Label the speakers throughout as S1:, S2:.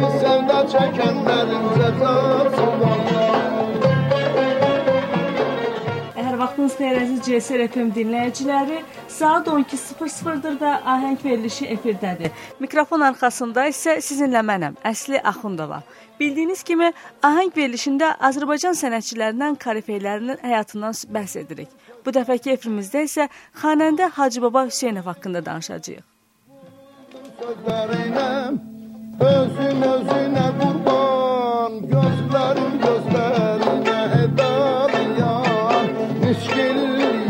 S1: ki sevda çəkənlərin cəzası.
S2: Əgər vaxtınız xeyir əziz CSR FM dinləyiciləri, saat 12:00-dır və ahəng verilişi efirdədir. Mikrofon arxasında isə sizinlə mənəm, Əsli Axundova. Bildiyiniz kimi, ahəng verilişində Azərbaycan sənətçilərindən korifeylərinin həyatından bəhs edirik. Bu dəfəki efrimizdə isə xanəndə Hacı Baba Hüseynov haqqında danışacağıq.
S1: Sözlərinə özün özünə qurban, gözlərin gözlərinə edal yar, nişkil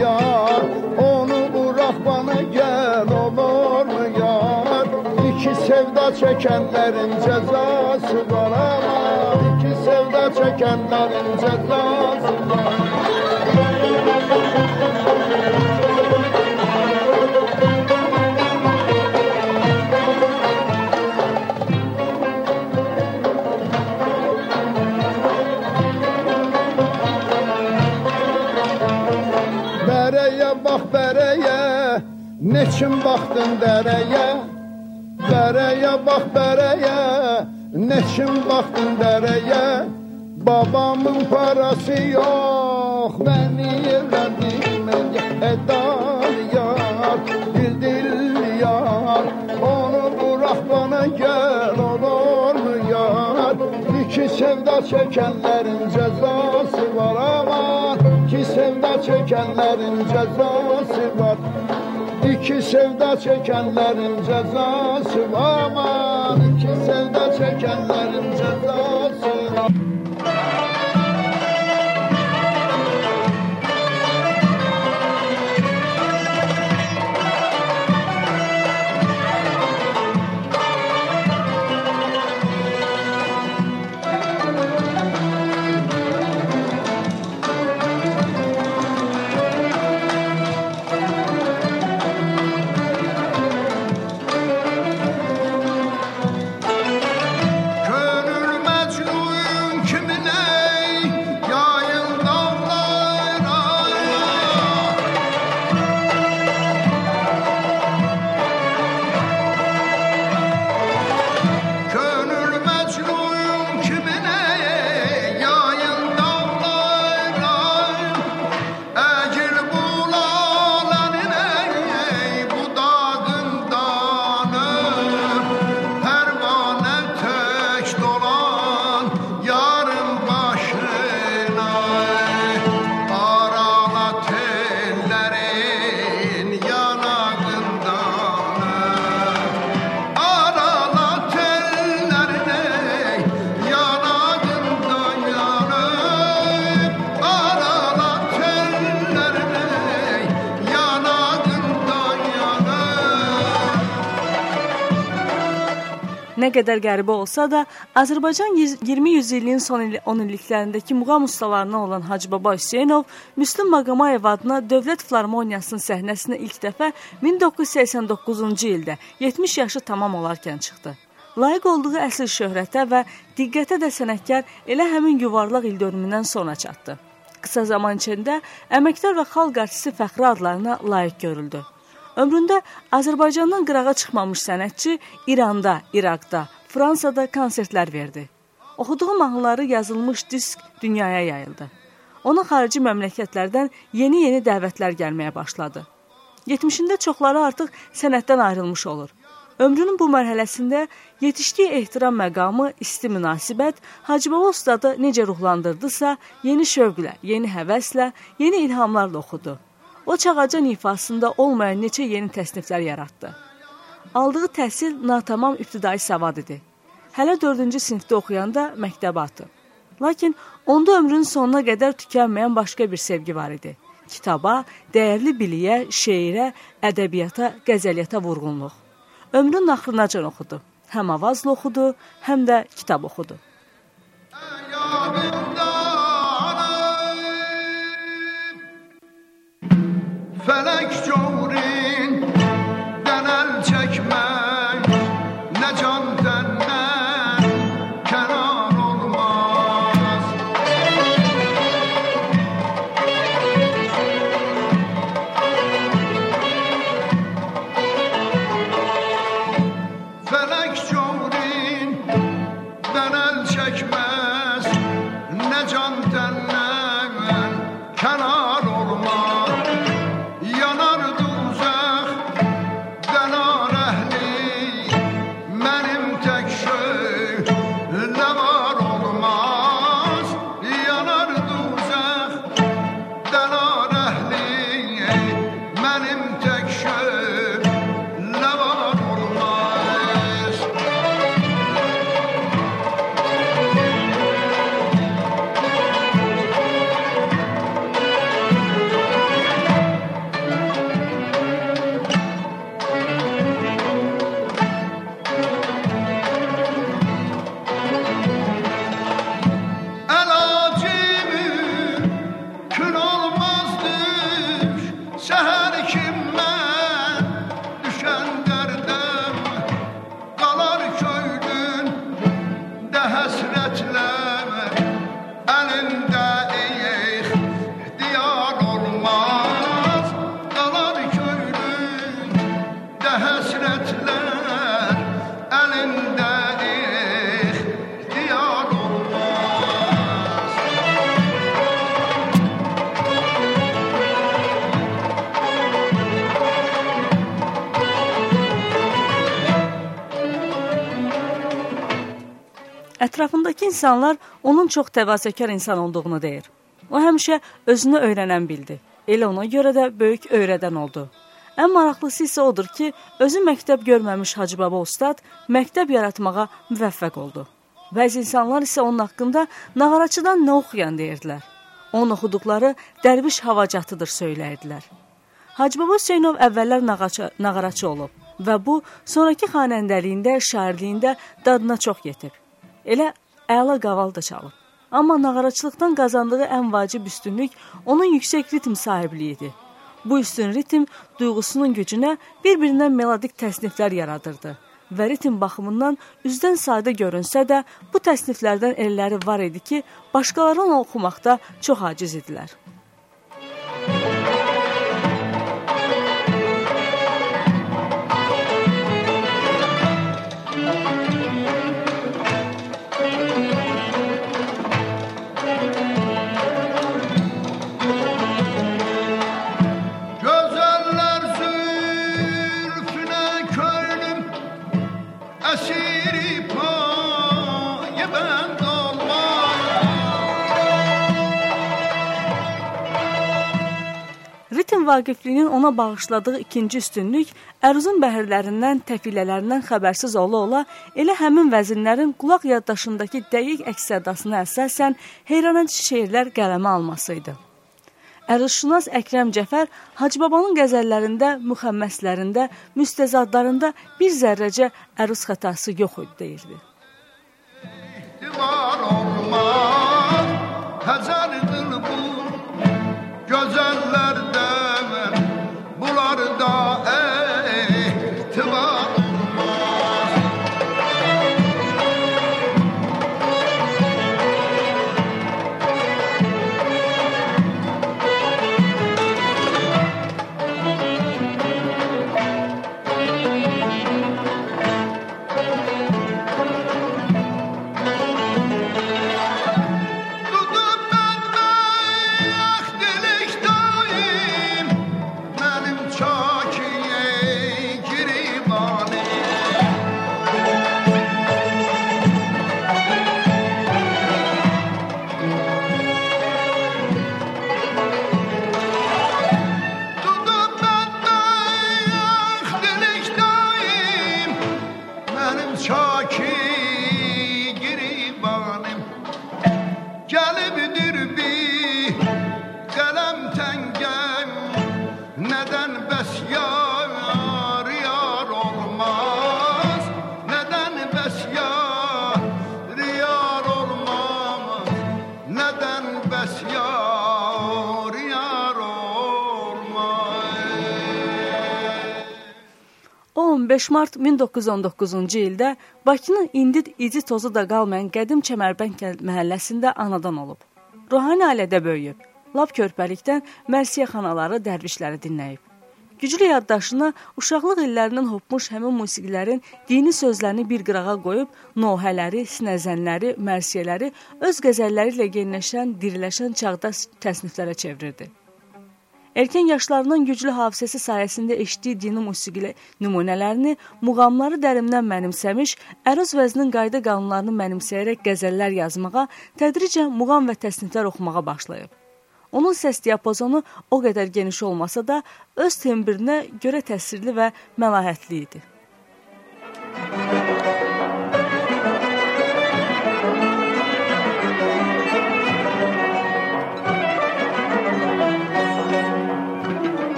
S1: yar, onu burax bana gəl, olur mu yar? İki sevda çəkənlərin cəzası var ama, iki sevda çəkənlərin cəzası var. Baxdın dərəyə? Bərəyə bax bərəyə, neçin baxdın dərəyə? Babamın parası yox, məni yerlədim edal yar, dil dil yar, onu burax bana gəl, olur mu yar? İki sevda çəkənlərin cəzası var aman, iki sevda çəkənlərin cəzası var. İki sevda çəkənlərin cəzası var aman, iki sevda çəkənlərin cəzası
S2: qədər qəribə olsa da, Azərbaycan 20 yüzilliyin son il 10 illiklərindəki muğam ustalarından olan Hacı Baba Hüseynov Müslüm Maqomayev adına Dövlət Filarmoniyasının səhnəsinə ilk dəfə 1989-cu ildə 70 yaşı tamam olarkən çıxdı. Layiq olduğu əsl şöhrətə və diqqətə də sənətkar elə həmin yuvarlaq ildönümündən sonra çatdı. Qısa zaman içində əməkdar və xalq artisti fəxri adlarına layiq görüldü. Ömründə Azərbaycandan qırağa çıxmamış sənətçi İranda, İraqda, Fransada konsertlər verdi. Oxuduğu mahnıları yazılmış disk dünyaya yayıldı. Ona xarici məmləkətlərdən yeni-yeni dəvətlər gəlməyə başladı. 70-də çoxları artıq sənətdən ayrılmış olur. Ömrünün bu mərhələsində yetişdiyi ehtiram məqamı, isti münasibət Hacı Baba ustadı necə ruhlandırdısa, yeni şövqlə, yeni həvəslə, yeni ilhamlarla oxudu. O çağacan ifasında olmayan neçə yeni təsniflər yaratdı. Aldığı təhsil natamam ibtidai savad idi. Hələ 4-cü sinifdə oxuyanda məktəbə atıb. Lakin onda ömrünün sonuna qədər tükənməyən başqa bir sevgi var idi. Kitaba, dəyərli biliyə, şeirə, ədəbiyyata, qəzəliyyata vurğunluq. Ömrün axırınacan oxudu. Həm avazla oxudu, həm də kitab oxudu. İnsanlar onun çox təvazökar insan olduğunu deyir. O həmişə özünü öyrənən bildi. Elə ona görə də böyük öyrədən oldu. Ən maraqlısı isə odur ki, özü məktəb görməmiş Hacı Baba ustad məktəb yaratmağa müvəffəq oldu. Bəzi insanlar isə onun haqqında nağaraçıdan nə oxuyan deyirdilər. Onun oxuduqları dərviş havacatıdır söyləyirdilər. Hacı Baba Hüseynov əvvəllər nağaçı, nağaraçı olub və bu sonrakı xanəndəliyində, şairliyində dadına çox yetib. Elə əla qaval da çalıb. Amma nağaraçılıqdan qazandığı ən vacib üstünlük onun yüksək ritm sahibliyi idi. Bu üstün ritm duyğusunun gücünə bir-birindən melodik təsniflər yaradırdı və ritm baxımından üzdən sadə görünsə də, bu təsniflərdən elləri var idi ki, başqalarının oxumaqda çox aciz idilər. Vaqiflinin ona bağışladığı ikinci üstünlük əruzun bəhirlərindən, təfilələrindən xəbərsiz ola-ola elə həmin vəzinlərin qulaq yaddaşındakı dəqiq əks-sədasına əsasən heyranedici şeirlər qələmə alması idi. Əruzşünas Əkrəm Cəfər Hacıbabanın qəzəllərində, müxəmməslərində, müstəzadlarında bir zərrəcə əruz xətası yox idi deyirdi. Divar olmaz, həzərdir O 15 mart 1919-cu ildə Bakının indi izi tozu da qalmayan qədim Çəmərbənd məhəlləsində anadan olub. Ruhani ailədə böyüyüb. Lap körpəlikdən mərsiyəxanaları, dərvişləri dinləyib. Güclü yaddaşına uşaqlıq illərindən hopmuş həmin musiqilərin dini sözlərini bir qırağa qoyub, nohələri, sinəzənləri, mərsiyələri öz qəzəlləri ilə genləşən, diriləşən çağda təsniflərə çevirirdi. Erkən yaşlarının güclü hafizəsi sayəsində eşitdiyi dini musiqili nümunələrini, muğamları dərindən mənimsəmiş, əruz vəzninin qayda qanunlarını mənimsəyərək qəzəllər yazmağa, tədricən muğam və təsniflər oxumağa başlayıb. Onun səs diapazonu o qədər geniş olmasa da, öz tembrinə görə təsirli və məlahətli idi.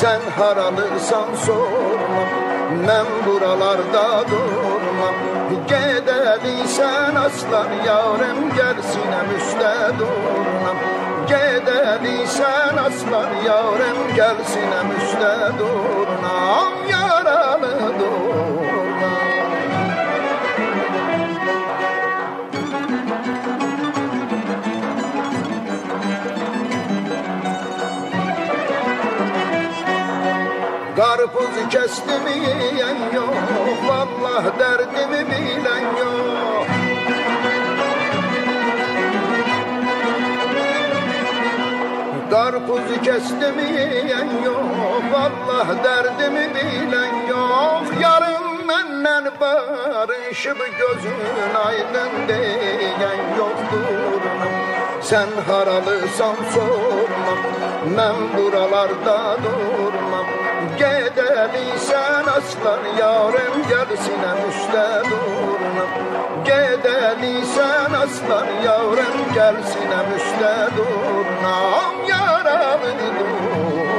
S1: Sen haralırsan sorma Ben buralarda durmam. Gedediysen aslan yarım Gelsinem üstte durmam. Gedediysen aslan yarım Gelsinem üstte durmam Karpuz kestim yiyen yok Vallah derdimi bilen yok. Karpuz kestim yiyen yok Vallah derdimi bilen yok. Yarın menden barışıp gözün aydın diyen yoktur. Sen haralısan sorma Ben buralarda durmam Gedemisen aslan yarım gel sinem üstte durulam Gedemisen aslan yarım gel sinem üstte durulam Yaramı dur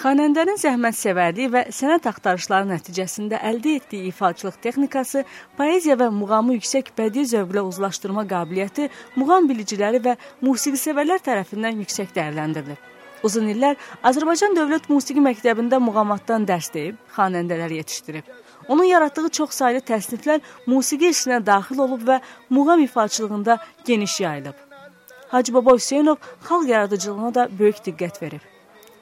S2: Xanəndənin zəhmətsevərliyi və sənət axtarışları nəticəsində əldə etdiyi ifaçılıq texnikası, poeziya və muğamı yüksək bədii zövqlə uzlaşdırma qabiliyyəti muğam biliciləri və musiqisevərlər tərəfindən yüksək dəyərləndirilir. Uzun illər Azərbaycan Dövlət Musiqi Məktəbində muğamatdan dərs deyib, xanəndələr yetişdirib. Onun yaratdığı çoxsaylı təsniflər musiqi işinə daxil olub və muğam ifaçılığında geniş yayılıb. Hacı Baba Hüseynov xalq yaradıcılığına da böyük diqqət verib.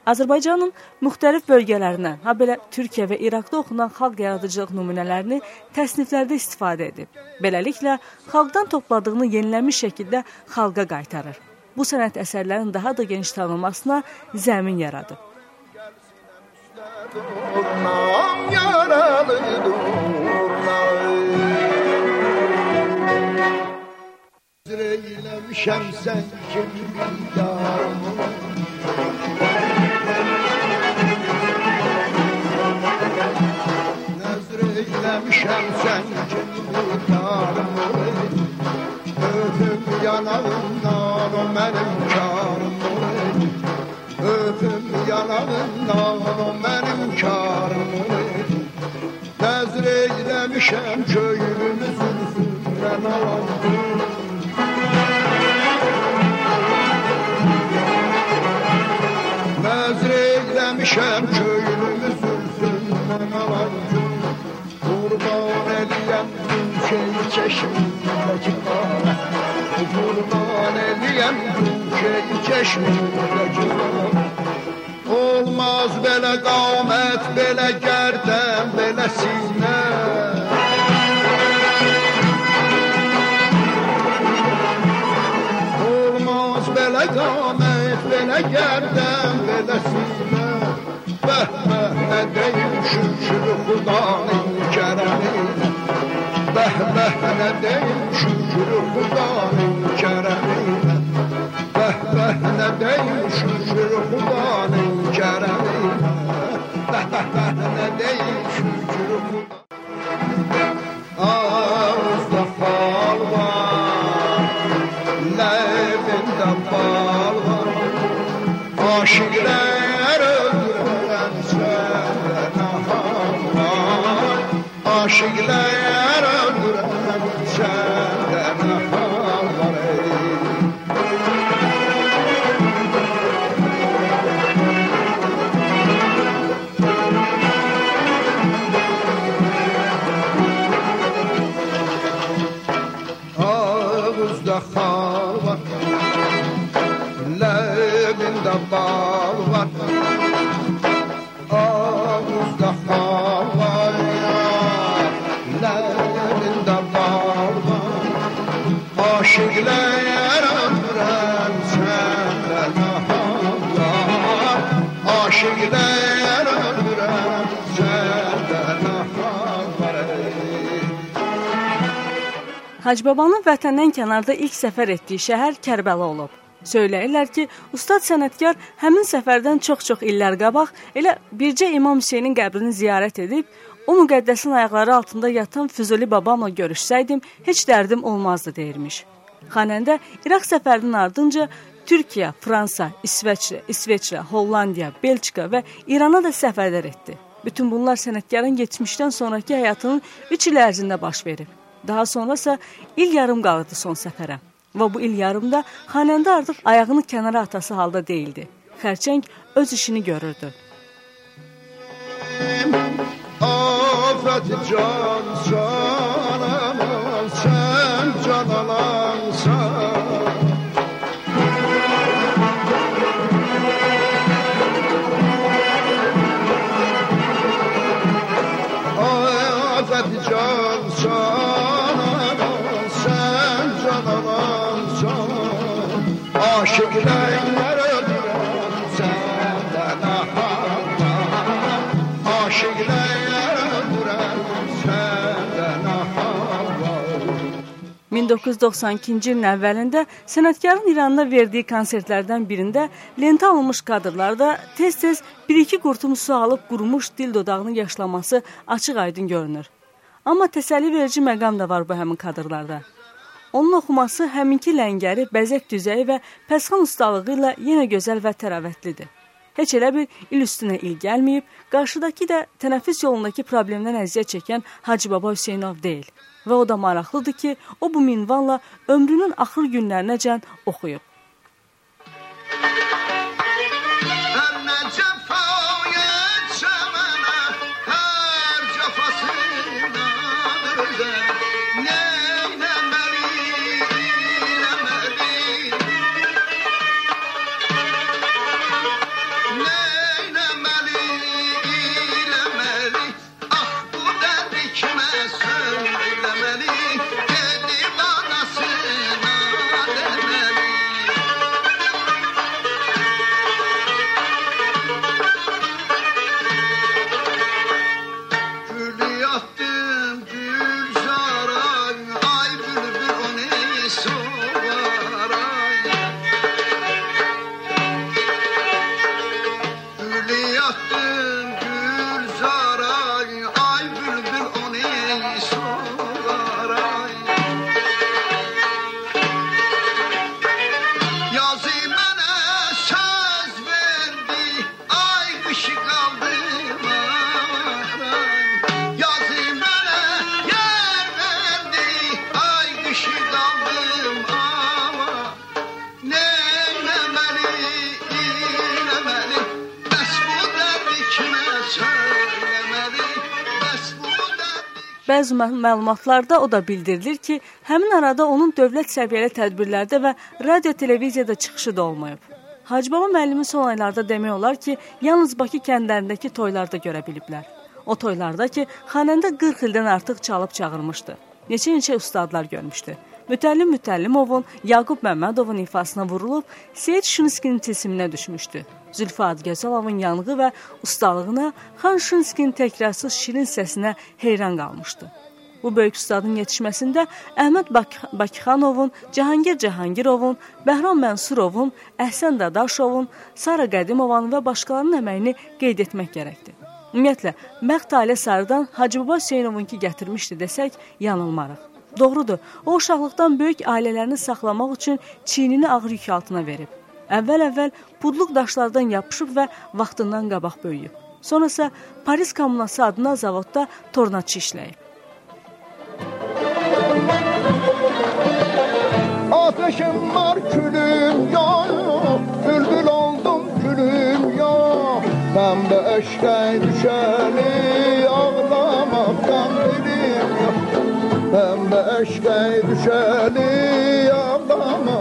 S2: Azərbaycanın müxtəlif bölgələrindən, ha belə Türkiyə və İraqda oxunan xalq yaradıcılıq nümunələrini təsniflərdə istifadə edib. Beləliklə, xalqdan topladığını yenilənmiş şəkildə xalqa qaytarır. Bu sənət əsərlərinin daha da geniş tanınmasına zəmin yaradıb.
S1: Durnam yaralı durnam Zireylemişem sen kim yarımı düşersen kim tutar mı? Öpüm yanağından benim canım Öpüm yanağından Kurban eliyem gün şey çeşmindeki bana Olmaz belə qamət, belə gərdəm, belə sinə Olmaz belə qamət, belə gərdəm, belə sinə Bəh, bəh, nə deyim şükür xudanın kərəminə Bəh, bəh, nə deyim şükür xudanın kərəminə Bəh, bəh, nə deyim şükür Ağuzda bal var. Ağuzda bal var Lerlerinde bal var? Aşıklar ömrem senden ahallar Aşıklar ömrem senden ahallar
S2: Hacbaba'nın vətəndən kənarda ilk səfər etdiyi şəhər Kərbəla olub. Söyləyirlər ki, ustad sənətkar həmin səfərdən çox-çox illər qabaq elə bircə İmam Hüseynin qəbrini ziyarət edib, o müqəddəsin ayaqları altında yatan Füzuli babamla görüşsəydim, heç dərdim olmazdı deyirmiş. Xanəndə İraq səfərinin ardınca Türkiyə, Fransa, İsveçrə, İsveçrə, Hollandiya, Belçika və İrana da səfərlər etdi. Bütün bunlar sənətkarın keçmişdən sonrakı həyatının 3 il ərzində baş verib. Daha sonra isə il yarım qalırdı son səfərə. Və bu il yarımda xanəndə artıq ayağını kənara atası halda değildi. Xərçəng öz işini görürdü.
S1: Afət can cananam
S2: 1992-ci ilin əvvəlində sənətkarın İranda verdiyi konsertlərdən birində lentə alınmış kadrlarda tez-tez bir-iki qurtum su alıb qurumuş dil dodağını yaşlaması açıq-aydın görünür. Amma təsəlli verici məqam da var bu həmin kadrlarda. Onun oxuması həminki ləngəri, bəzək düzəyi və pəsxan ustalığı ilə yenə gözəl və təravətlidir. Heç elə bir il üstünə il gəlməyib, qarşıdakı da tənəffüs yolundakı problemdən əziyyət çəkən Hacı Baba Hüseynov deyil. Və o da maraqlıdır ki, o bu minvanla ömrünün axır günlərinəcən oxuyub. Bəzi mə- məlumatlarda o da bildirilir ki, həmin arada onun dövlət səviyyəli tədbirlərdə və radio televiziyada çıxışı da olmayıb. Hacıbaba müəllimi son aylarda demək olar ki, yalnız Bakı kəndlərindəki toylarda görə biliblər. O toylarda ki, xanəndə 40 ildən artıq çalıb çağırmışdı. Neçə-neçə ustadlar görmüşdü. Mütəllim Mütəllimovun, Yaqub Məmmədovun ifasına vurulub, Seyid Şunskinin tilsiminə düşmüşdü. Zülfü Adgəzalovun yanığı və ustalığına, Xan Şunskinin təkrarsız şirin səsinə heyran qalmışdı. Bu böyük ustadın yetişməsində Əhməd Bak Bakıxanovun, Cahangir Cahangirovun, Bəhram Mənsurovun, Əhsən Dadaşovun, Sara Qədimovanın və başqalarının əməyini qeyd etmək gərəkdir. Ümumiyyətlə, Bəxt Ailə Sarıdan Hacıbaba Hüseynovunki gətirmişdi desək, yanılmarıq. Doğrudur, o uşaqlıqdan böyük ailələrini saxlamaq üçün çiynini ağır yük altına verib. Əvvəl-əvvəl pudluq daşlardan yapışıb və vaxtından qabaq böyüyüb. Sonra isə Paris Kommunası adına zavodda tornatçı işləyib.
S1: Ateşim var külüm yok Bülbül oldum külüm yok Ben de eşke Pembe eşkey düşeli yavdama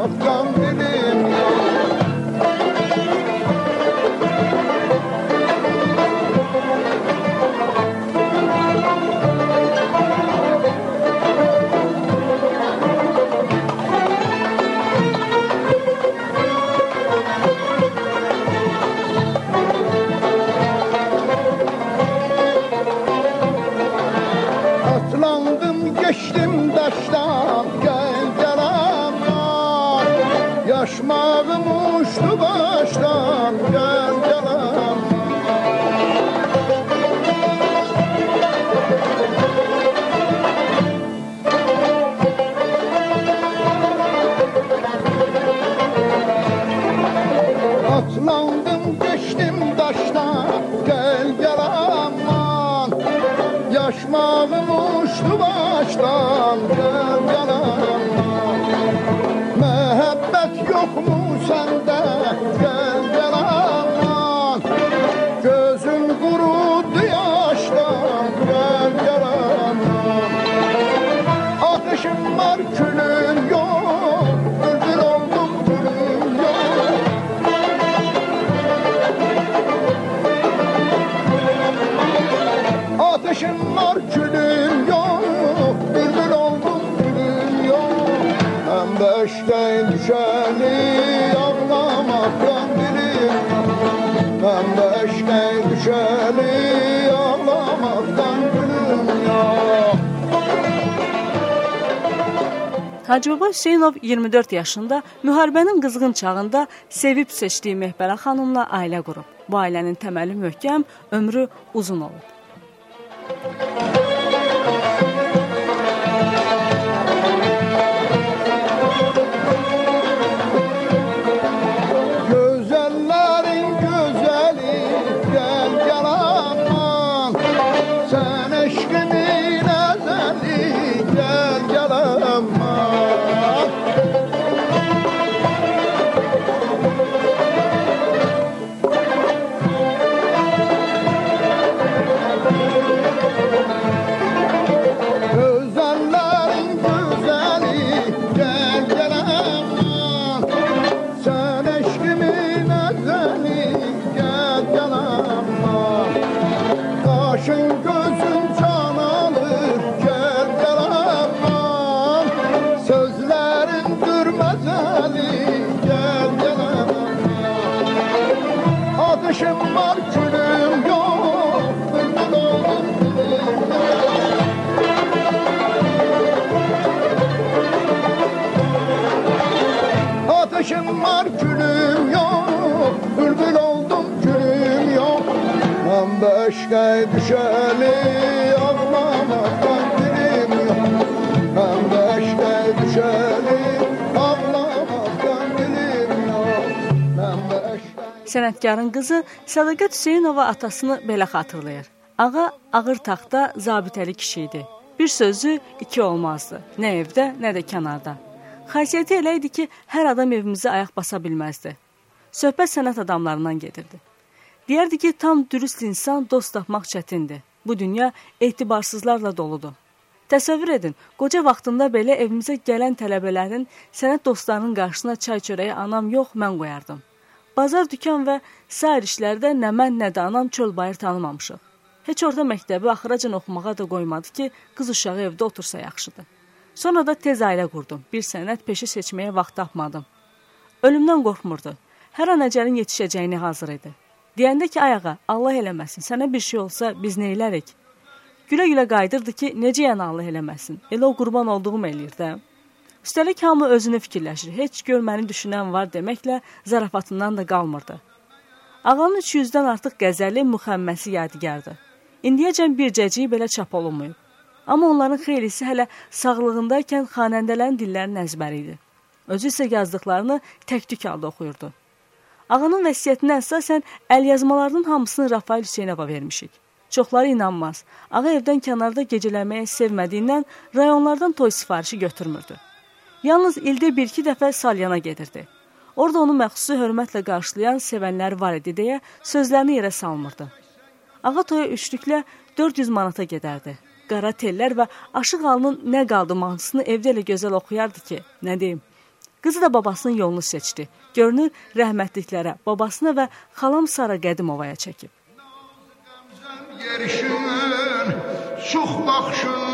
S2: Hacıbaba Hüseynov 24 yaşında müharibənin qızğın çağında sevib seçdiyi Mehbələ xanımla ailə qurub. Bu ailənin təməli möhkəm, ömrü uzun olub. Sənətkarın qızı Sədaqət Hüseynova atasını belə xatırlayır. Ağa ağır taxta zabitəli kişi idi. Bir sözü iki olmazdı. Nə evdə, nə də kənarda. Xasiyyəti elə idi ki, hər adam evimizə ayaq basa bilməzdi. Söhbət sənət adamlarından gedirdi. Deyərdi ki, tam dürüst insan dost tapmaq çətindir. Bu dünya etibarsızlarla doludur. Təsəvvür edin, qoca vaxtında belə evimizə gələn tələbələrin, sənət dostlarının qarşısına çay çörəyi anam yox, mən qoyardım. Bazar dükan və sair işlərdə nə mən, nə də anam çöl bayır tanımamışıq. Heç orta məktəbi axıracan oxumağa da qoymadı ki, qız uşağı evdə otursa yaxşıdır. Sonra da tez ailə qurdum. Bir sənət peşə seçməyə vaxt tapmadım. Ölümdən qorxmurdu. Hər an əcəlin yetişəcəyini hazır idi. Deyəndə ki, ayağa, Allah eləməsin, sənə bir şey olsa biz nə elərik? Gülə-gülə qayıdırdı ki, necə yəni Allah eləməsin? Elə o qurban olduğum eləyir də. Üstəlik hamı özünü fikirləşir. Heç gör məni düşünən var deməklə zarafatından da qalmırdı. Ağanın 300-dən artıq qəzəli müxəmməsi yadigardır. İndiyəcən bir cəciyi belə çap olunmayıb. Amma onların xeylisi hələ sağlığındaykən xanəndələrin dillərinin əzbəri idi. Özü isə yazdıqlarını tək-tük halda oxuyurdu. Ağanın vəsiyyətinə əsasən əlyazmalarının hamısını Rafael Hüseynova vermişik. Çoxları inanmaz. Ağa evdən kənarda gecələməyi sevmədiyindən rayonlardan toy sifarişi götürmürdü. Yalnız ildə bir-iki dəfə Salyana gedirdi. Orada onu məxsusi hörmətlə qarşılayan sevənlər var idi deyə sözlərini yerə salmırdı. Ağa toya üçlüklə 400 manata gedərdi. qara tellər və Aşıq Alının Nə qaldı mahnısını evdə elə gözəl oxuyardı ki, nə deyim. Qızı da babasının yolunu seçdi. Görünür, rəhmətliklərə, babasına və xalam Sara Qədimovaya çəkib.
S1: Yerişin, çox baxışın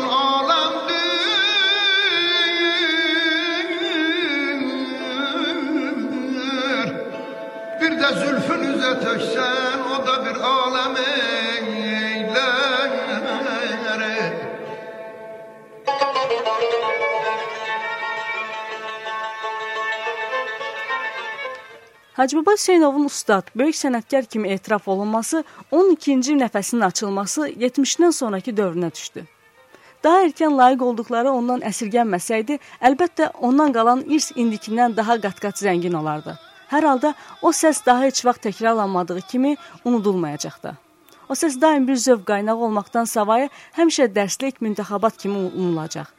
S1: töksən, o da bir aləm eylər.
S2: Hacıbaba Hüseynovun ustad, böyük sənətkar kimi etiraf olunması, onun ikinci nəfəsinin açılması 70-dən sonrakı dövrünə düşdü. Daha erkən layiq olduqları ondan əsirgənməsəydi, əlbəttə ondan qalan irs indikindən daha qat-qat zəngin olardı. Hər halda o səs daha heç vaxt təkrarlanmadığı kimi unudulmayacaq da. O səs daim bir zövq qaynağı olmaqdan savayı həmişə dərslik müntəxabat kimi unulacaq.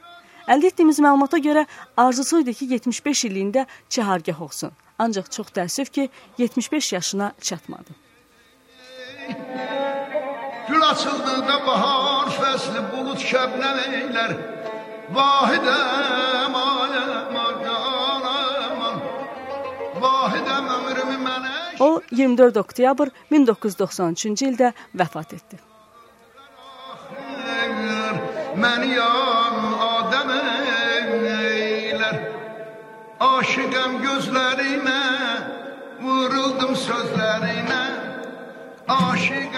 S2: Əldə etdiyimiz məlumata görə arzusu idi ki, 75 illiyində çahargah olsun. Ancaq çox təəssüf ki, 75 yaşına çatmadı.
S1: Gül açıldı da bahar fəsli bulut şəbnəm eylər. Vahidəm aləm
S2: O 24 oktyabr 1993-cü ildə vəfat etdi.
S1: Məni yan adəm eylər Aşıqəm gözlərinə Vuruldum sözlərinə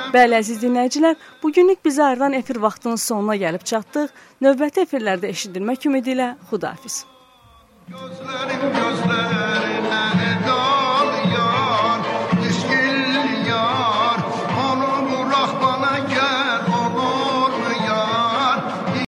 S2: Bəli, əziz dinləyicilər, bu günlük bizə ayrılan efir vaxtının sonuna gəlib çatdıq. Növbəti efirlərdə eşidilmək ümidi ilə Xudafiz.
S1: gözlərim gözlərim